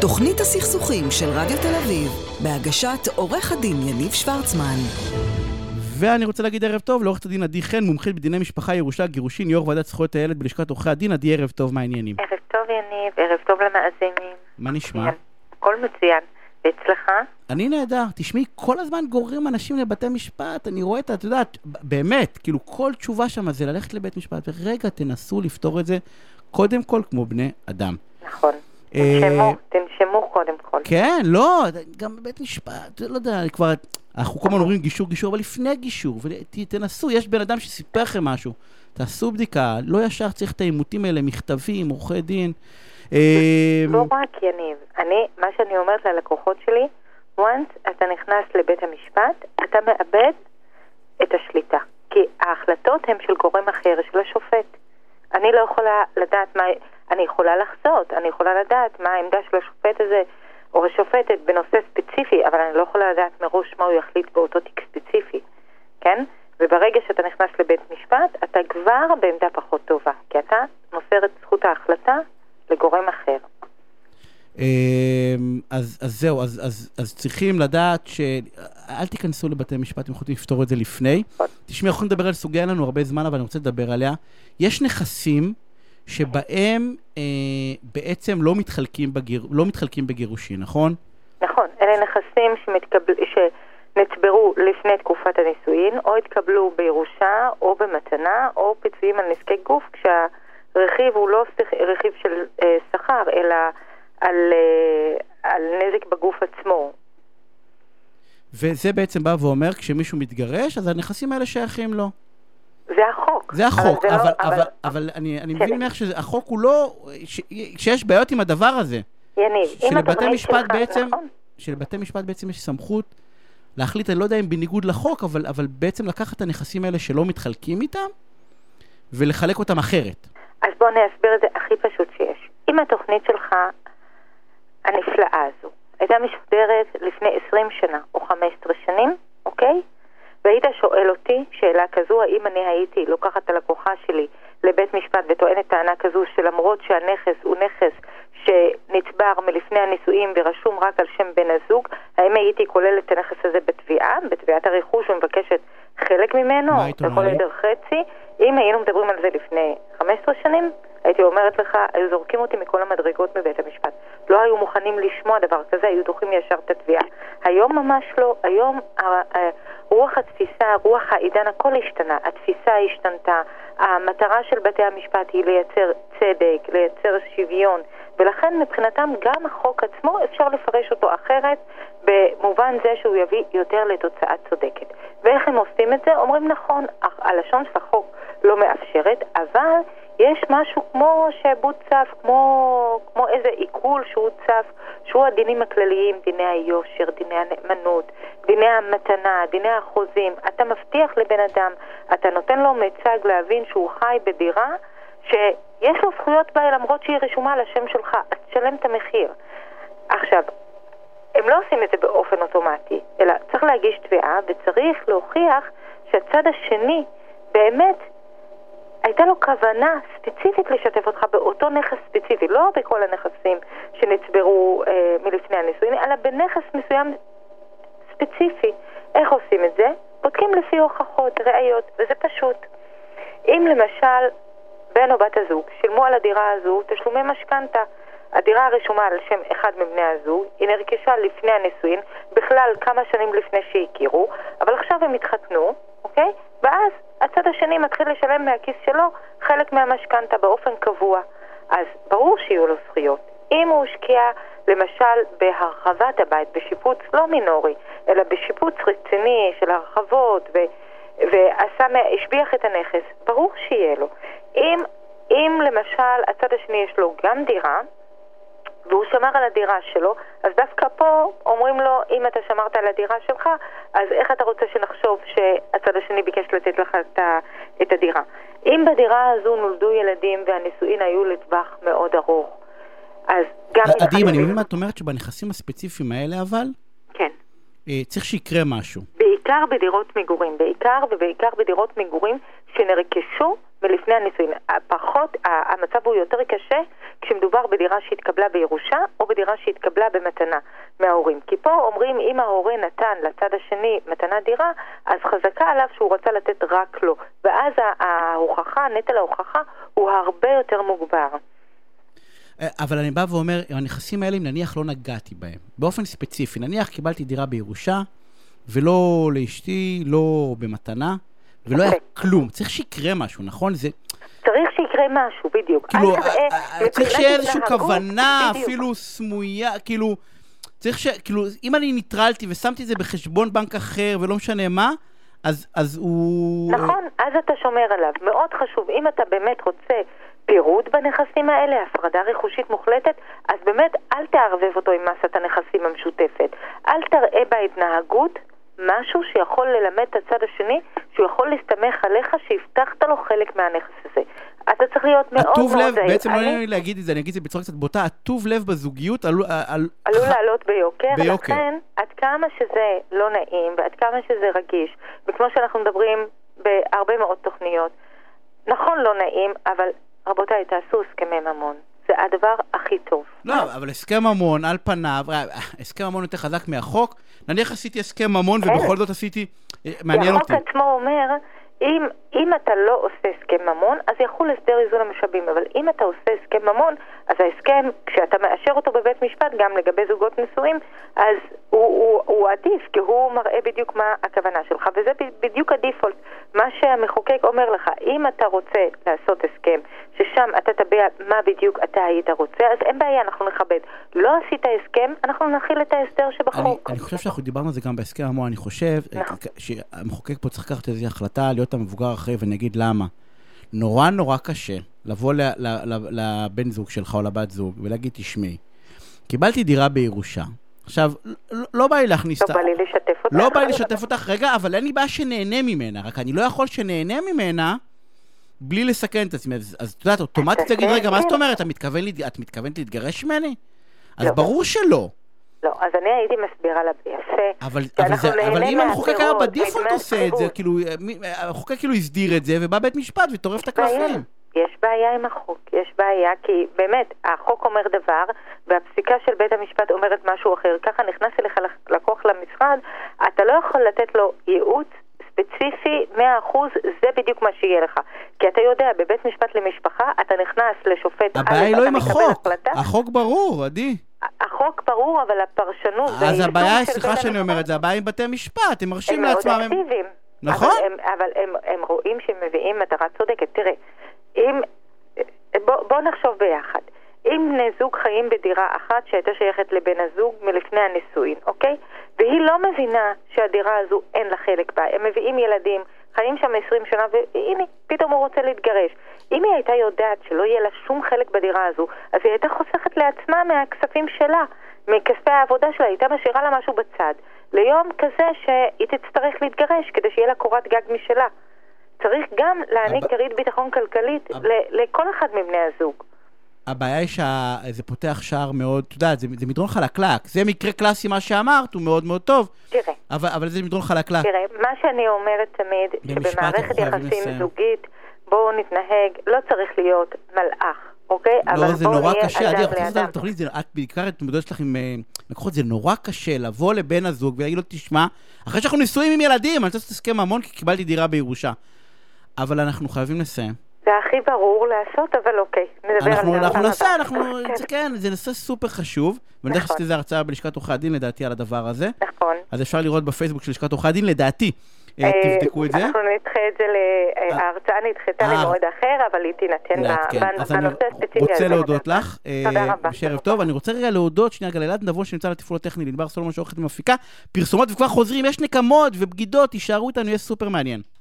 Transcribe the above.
תוכנית הסכסוכים של רדיו תל אביב, בהגשת עורך הדין יניב שוורצמן. ואני רוצה להגיד ערב טוב לעורכת הדין עדי חן, מומחית בדיני משפחה, ירושה, גירושין, יו"ר ועדת זכויות הילד בלשכת עורכי הדין. עדי, ערב טוב, מה העניינים? ערב טוב יניב, ערב טוב למאזינים. מה נשמע? הכל מצוין. ואצלך? אני נהדר. תשמעי, כל הזמן גוררים אנשים לבתי משפט, אני רואה את, את יודעת, באמת, כאילו כל תשובה שם זה ללכת לבית משפט, ורגע, תנסו לפתור את זה קודם כל כמו בני אדם. נכון. תנשמו, תנשמו קודם כל. כן, לא, גם בבית משפט, לא יודע, כבר, אנחנו כל הזמן אומרים גישור, גישור, אבל לפני גישור, ותנסו, יש בן אדם שסיפר לכם משהו, תעשו בדיקה, לא ישר צריך את העימותים האלה, מכתבים, עורכי דין. לא רק יניב, אני, מה שאני אומרת ללקוחות שלי, once אתה נכנס לבית המשפט, אתה מאבד את השליטה. כי ההחלטות הן של גורם אחר, של השופט. אני לא יכולה לדעת מה... אני יכולה לחזות, אני יכולה לדעת מה העמדה של השופט הזה או השופטת בנושא ספציפי, אבל אני לא יכולה לדעת מראש מה הוא יחליט באותו תיק ספציפי, כן? וברגע שאתה נכנס לבית משפט, אתה כבר בעמדה פחות טובה, כי אתה מוסר את זכות ההחלטה לגורם אחר. אז, אז זהו, אז, אז, אז צריכים לדעת ש... אל תיכנסו לבתי משפט, אם יכולים לפתור את זה לפני. תשמעי, אנחנו נדבר על סוגיה, אין לנו הרבה זמן, אבל אני רוצה לדבר עליה. יש נכסים שבהם אה, בעצם לא מתחלקים, בגיר, לא מתחלקים בגירושין, נכון? נכון, אלה נכסים שמתקבל, שנצברו לפני תקופת הנישואין, או התקבלו בירושה, או במתנה, או פיצויים על נזקי גוף, כשהרכיב הוא לא רכיב של אה, שכר, אלא על, אה, על נזק בגוף עצמו. וזה בעצם בא ואומר, כשמישהו מתגרש, אז הנכסים האלה שייכים לו. זה החוק. זה החוק, אבל, אבל, לא, אבל, אבל, אבל אני, אני מבין ממך שהחוק הוא לא, ש, שיש בעיות עם הדבר הזה. יניב, אם משפט שלך, בעצם, נכון. שלבתי משפט בעצם יש סמכות להחליט, אני לא יודע אם בניגוד לחוק, אבל, אבל בעצם לקחת את הנכסים האלה שלא מתחלקים איתם, ולחלק אותם אחרת. אז בוא אני אסביר את זה הכי פשוט שיש. אם התוכנית שלך, הנפלאה הזו, הייתה משודרת לפני 20 שנה או 15 שנים, אותי שאלה כזו, האם אני הייתי לוקחת את הלקוחה שלי לבית משפט וטוענת טענה כזו שלמרות שהנכס הוא נכס שנצבר מלפני הנישואים ורשום רק על שם בן הזוג, האם הייתי כוללת את הנכס הזה בתביעה, בתביעת הרכוש ומבקשת חלק ממנו, יכול? להיות חצי? אם היינו מדברים על זה לפני 15 שנים, הייתי אומרת לך, היו זורקים אותי מכל המדרגות מבית המשפט. לא היו מוכנים לשמוע דבר כזה, היו דוחים ישר את התביעה. היום ממש לא, היום רוח התפיסה, רוח העידן, הכל השתנה. התפיסה השתנתה, המטרה של בתי המשפט היא לייצר צדק, לייצר שוויון, ולכן מבחינתם גם החוק עצמו אפשר לפרש אותו אחרת, במובן זה שהוא יביא יותר לתוצאה צודקת. ואיך הם עושים את זה? אומרים נכון, הלשון של החוק לא מאפשרת, אבל יש משהו כמו שעבוד צף, כמו, כמו איזה עיכול שהוא צף, שהוא הדינים הכלליים, דיני היושר, דיני הנאמנות, דיני המתנה, דיני החוזים. אתה מבטיח לבן אדם, אתה נותן לו מיצג להבין שהוא חי בדירה שיש לו זכויות בה למרות שהיא רשומה על השם שלך, אז תשלם את המחיר. עכשיו, הם לא עושים את זה באופן אוטומטי, אלא צריך להגיש תביעה וצריך להוכיח שהצד השני באמת הייתה לו כוונה ספציפית לשתף אותך באותו נכס ספציפי, לא בכל הנכסים שנצברו אה, מלפני הנישואין, אלא בנכס מסוים ספציפי. איך עושים את זה? בודקים לפי הוכחות, ראיות, וזה פשוט. אם למשל בן או בת הזוג שילמו על הדירה הזו תשלומי משכנתה, הדירה הרשומה על שם אחד מבני הזוג, היא נרכשה לפני הנישואין, בכלל כמה שנים לפני שהכירו, אבל עכשיו הם התחתנו, אוקיי? הצד השני מתחיל לשלם מהכיס שלו חלק מהמשכנתה באופן קבוע. אז ברור שיהיו לו זכויות. אם הוא השקיע למשל בהרחבת הבית, בשיפוץ לא מינורי, אלא בשיפוץ רציני של הרחבות ו... והשביח את הנכס, ברור שיהיה לו. אם, אם למשל הצד השני יש לו גם דירה, והוא שמר על הדירה שלו, אז דווקא פה אומרים לו, אם אתה שמרת על הדירה שלך, אז איך אתה רוצה שנחשוב שהצד השני ביקש לתת לך את, ה, את הדירה? אם בדירה הזו נולדו ילדים והנישואין היו לטווח מאוד ארוך, אז גם... עדי, אני מבין מה את אומרת שבנכסים הספציפיים האלה אבל, כן. אה, צריך שיקרה משהו. בעיקר בדירות מגורים, בעיקר ובעיקר בדירות מגורים שנרכשו מלפני הנישואין. פחות, המצב הוא יותר קשה כשמדובר בדירה שהתקבלה בירושה או בדירה שהתקבלה במתנה מההורים. כי פה אומרים אם ההורה נתן לצד השני מתנת דירה, אז חזקה עליו שהוא רצה לתת רק לו. ואז ההוכחה, נטל ההוכחה, הוא הרבה יותר מוגבר. אה, אבל אני בא ואומר, הנכסים האלה, אם נניח לא נגעתי בהם, באופן ספציפי, נניח קיבלתי דירה בירושה, ולא לאשתי, לא במתנה, ולא היה אוקיי. כלום. צריך שיקרה משהו, נכון? זה... צריך שיקרה משהו, בדיוק. כאילו, אה, אה, צריך שיהיה איזושהי כוונה, אפילו סמויה, כאילו... צריך ש... כאילו, אם אני ניטרלתי ושמתי את זה בחשבון בנק אחר ולא משנה מה, אז, אז הוא... נכון, אז אתה שומר עליו. מאוד חשוב, אם אתה באמת רוצה פירוד בנכסים האלה, הפרדה רכושית מוחלטת, אז באמת אל תערבב אותו עם מסת הנכסים המשותפת. אל תראה בהתנהגות משהו שיכול ללמד את הצד השני שהוא יכול להסתמך עליך שהבטחת לו חלק מהנכס הזה. אתה צריך להיות מאוד מאוד זהיר. הטוב לב, בעצם לא נעים לי להגיד את זה, אני אגיד את זה בצורה קצת בוטה, הטוב לב בזוגיות עלול... על... עלול לעלות ביוקר, ביוקר. לכן עד כמה שזה לא נעים ועד כמה שזה רגיש, וכמו שאנחנו מדברים בהרבה מאוד תוכניות, נכון לא נעים, אבל רבותיי, תעשו הסכמי ממון. הדבר הכי טוב. לא, אבל הסכם ממון, על פניו, אה, הסכם ממון יותר חזק מהחוק. נניח עשיתי הסכם ממון ובכל זאת עשיתי, אה, מעניין אותי. החוק עצמו אומר אם, אם אתה לא עושה הסכם ממון, אז יחול הסדר איזון המשאבים, אבל אם אתה עושה הסכם ממון, אז ההסכם, כשאתה מאשר אותו בבית משפט, גם לגבי זוגות נשואים, אז הוא, הוא, הוא עדיף, כי הוא מראה בדיוק מה הכוונה שלך, וזה בדיוק הדיפולט. מה שהמחוקק אומר לך, אם אתה רוצה לעשות הסכם, ששם אתה תביע מה בדיוק אתה היית רוצה, אז אין בעיה, אנחנו נכבד. לא עשית הסכם, אנחנו נכיל את ההסדר שבחוק. אני, אני חושב שאנחנו דיברנו על זה גם בהסכם המון, אני חושב נכון. שהמחוקק פה צריך לקחת איזו החלטה, להיות המבוגר אחרי, ואני אגיד למה. נורא נורא קשה לבוא לבן זוג שלך או לבת זוג ולהגיד, תשמעי, קיבלתי דירה בירושה. עכשיו, לא, לא בא לי להכניס לא בא לי לשתף אותך. לא בא לי לשתף אותך, רגע, אבל אין לי בעיה שנהנה ממנה, רק אני לא יכול שנהנה ממנה בלי לסכן את עצמי. אז את יודעת, אוטומטית תגיד, רגע, מה זאת אומרת? את מתכוונת להתגרש ממני? אז לא. ברור שלא. לא, אז אני הייתי מסבירה לה יפה. אבל, אבל, זה, אבל אם המחוקק היה בדיפולט עושה את זה, כאילו, המחוקק כאילו הסדיר את זה, ובא בית משפט וטורף את הקלפים. יש בעיה עם החוק, יש בעיה כי באמת, החוק אומר דבר והפסיקה של בית המשפט אומרת משהו אחר. ככה נכנס אליך לקוח למשרד, אתה לא יכול לתת לו ייעוץ ספציפי, 100%, זה בדיוק מה שיהיה לך. כי אתה יודע, בבית משפט למשפחה, אתה נכנס לשופט הבעיה היא לא עם החוק, החוק ברור, עדי. החוק ברור, אבל הפרשנות... אז הבעיה, סליחה שאני אומר את זה, הבעיה עם בתי משפט, הם מרשים לעצמם... הם מאוד אקטיביים. נכון. אבל, הם, אבל הם, הם רואים שהם מביאים מטרה צודקת. תראה, אם... בוא, בוא נחשוב ביחד. אם בני זוג חיים בדירה אחת שהייתה שייכת לבן הזוג מלפני הנישואין, אוקיי? והיא לא מבינה שהדירה הזו אין לה חלק בה. הם מביאים ילדים, חיים שם 20 שנה, והנה, פתאום הוא רוצה להתגרש. אם היא הייתה יודעת שלא יהיה לה שום חלק בדירה הזו, אז היא הייתה חוסכת לעצמה מהכספים שלה, מכספי העבודה שלה, היא הייתה משאירה לה משהו בצד. ליום כזה שהיא תצטרך להתגרש כדי שיהיה לה קורת גג משלה. צריך גם להעניק כרית. ביטחון כלכלית. לכל אחד מבני הזוג. הבעיה היא שזה פותח שער מאוד, את יודעת, זה, זה מדרון חלקלק. זה מקרה קלאסי, מה שאמרת, הוא מאוד מאוד טוב. תראה. אבל, אבל זה מדרון חלקלק. תראה, מה שאני אומרת תמיד, שבמערכת יחסים זוגית, בואו נתנהג, לא צריך להיות מלאך, אוקיי? לא, זה נורא קשה. עדי, אנחנו רוצים לתוכנית, את בעיקר את מתמודדת שלך עם לקוחות, זה נורא קשה לבוא לבן הזוג ולהגיד לו, תשמע, אחרי שאנחנו נשואים עם ילדים, אני רוצה לעשות הסכם ממון כי קיבלתי דירה בירושה. אבל אנחנו חייבים לסיים. זה הכי ברור לעשות, אבל אוקיי, נדבר אנחנו, על זה. אנחנו נעשה, אנחנו, כן. זה כן, זה נושא סופר חשוב, ואני יודע נכון. שזו הרצאה בלשכת עורכי הדין לדעתי על הדבר הזה. נכון. אז אפשר לראות בפייסבוק של לשכת עורכי הדין, לדעתי. אה, אה, תבדקו את זה. אנחנו נדחה את זה, אה, ההרצאה נדחתה למועד אחר, אבל היא תינתן כן. בנושא הספציפי הזה. רוצה להודות לך. תודה רבה. שערב טוב. אני רוצה רגע להודות, שנייה, גללת נבון שנמצא לתפעול הטכני, לנבר סולומון שעורכת ומפיקה. פרסומות וכבר חוזרים, יש נקמות ובגידות, תישארו איתנו, יהיה סופר מעניין.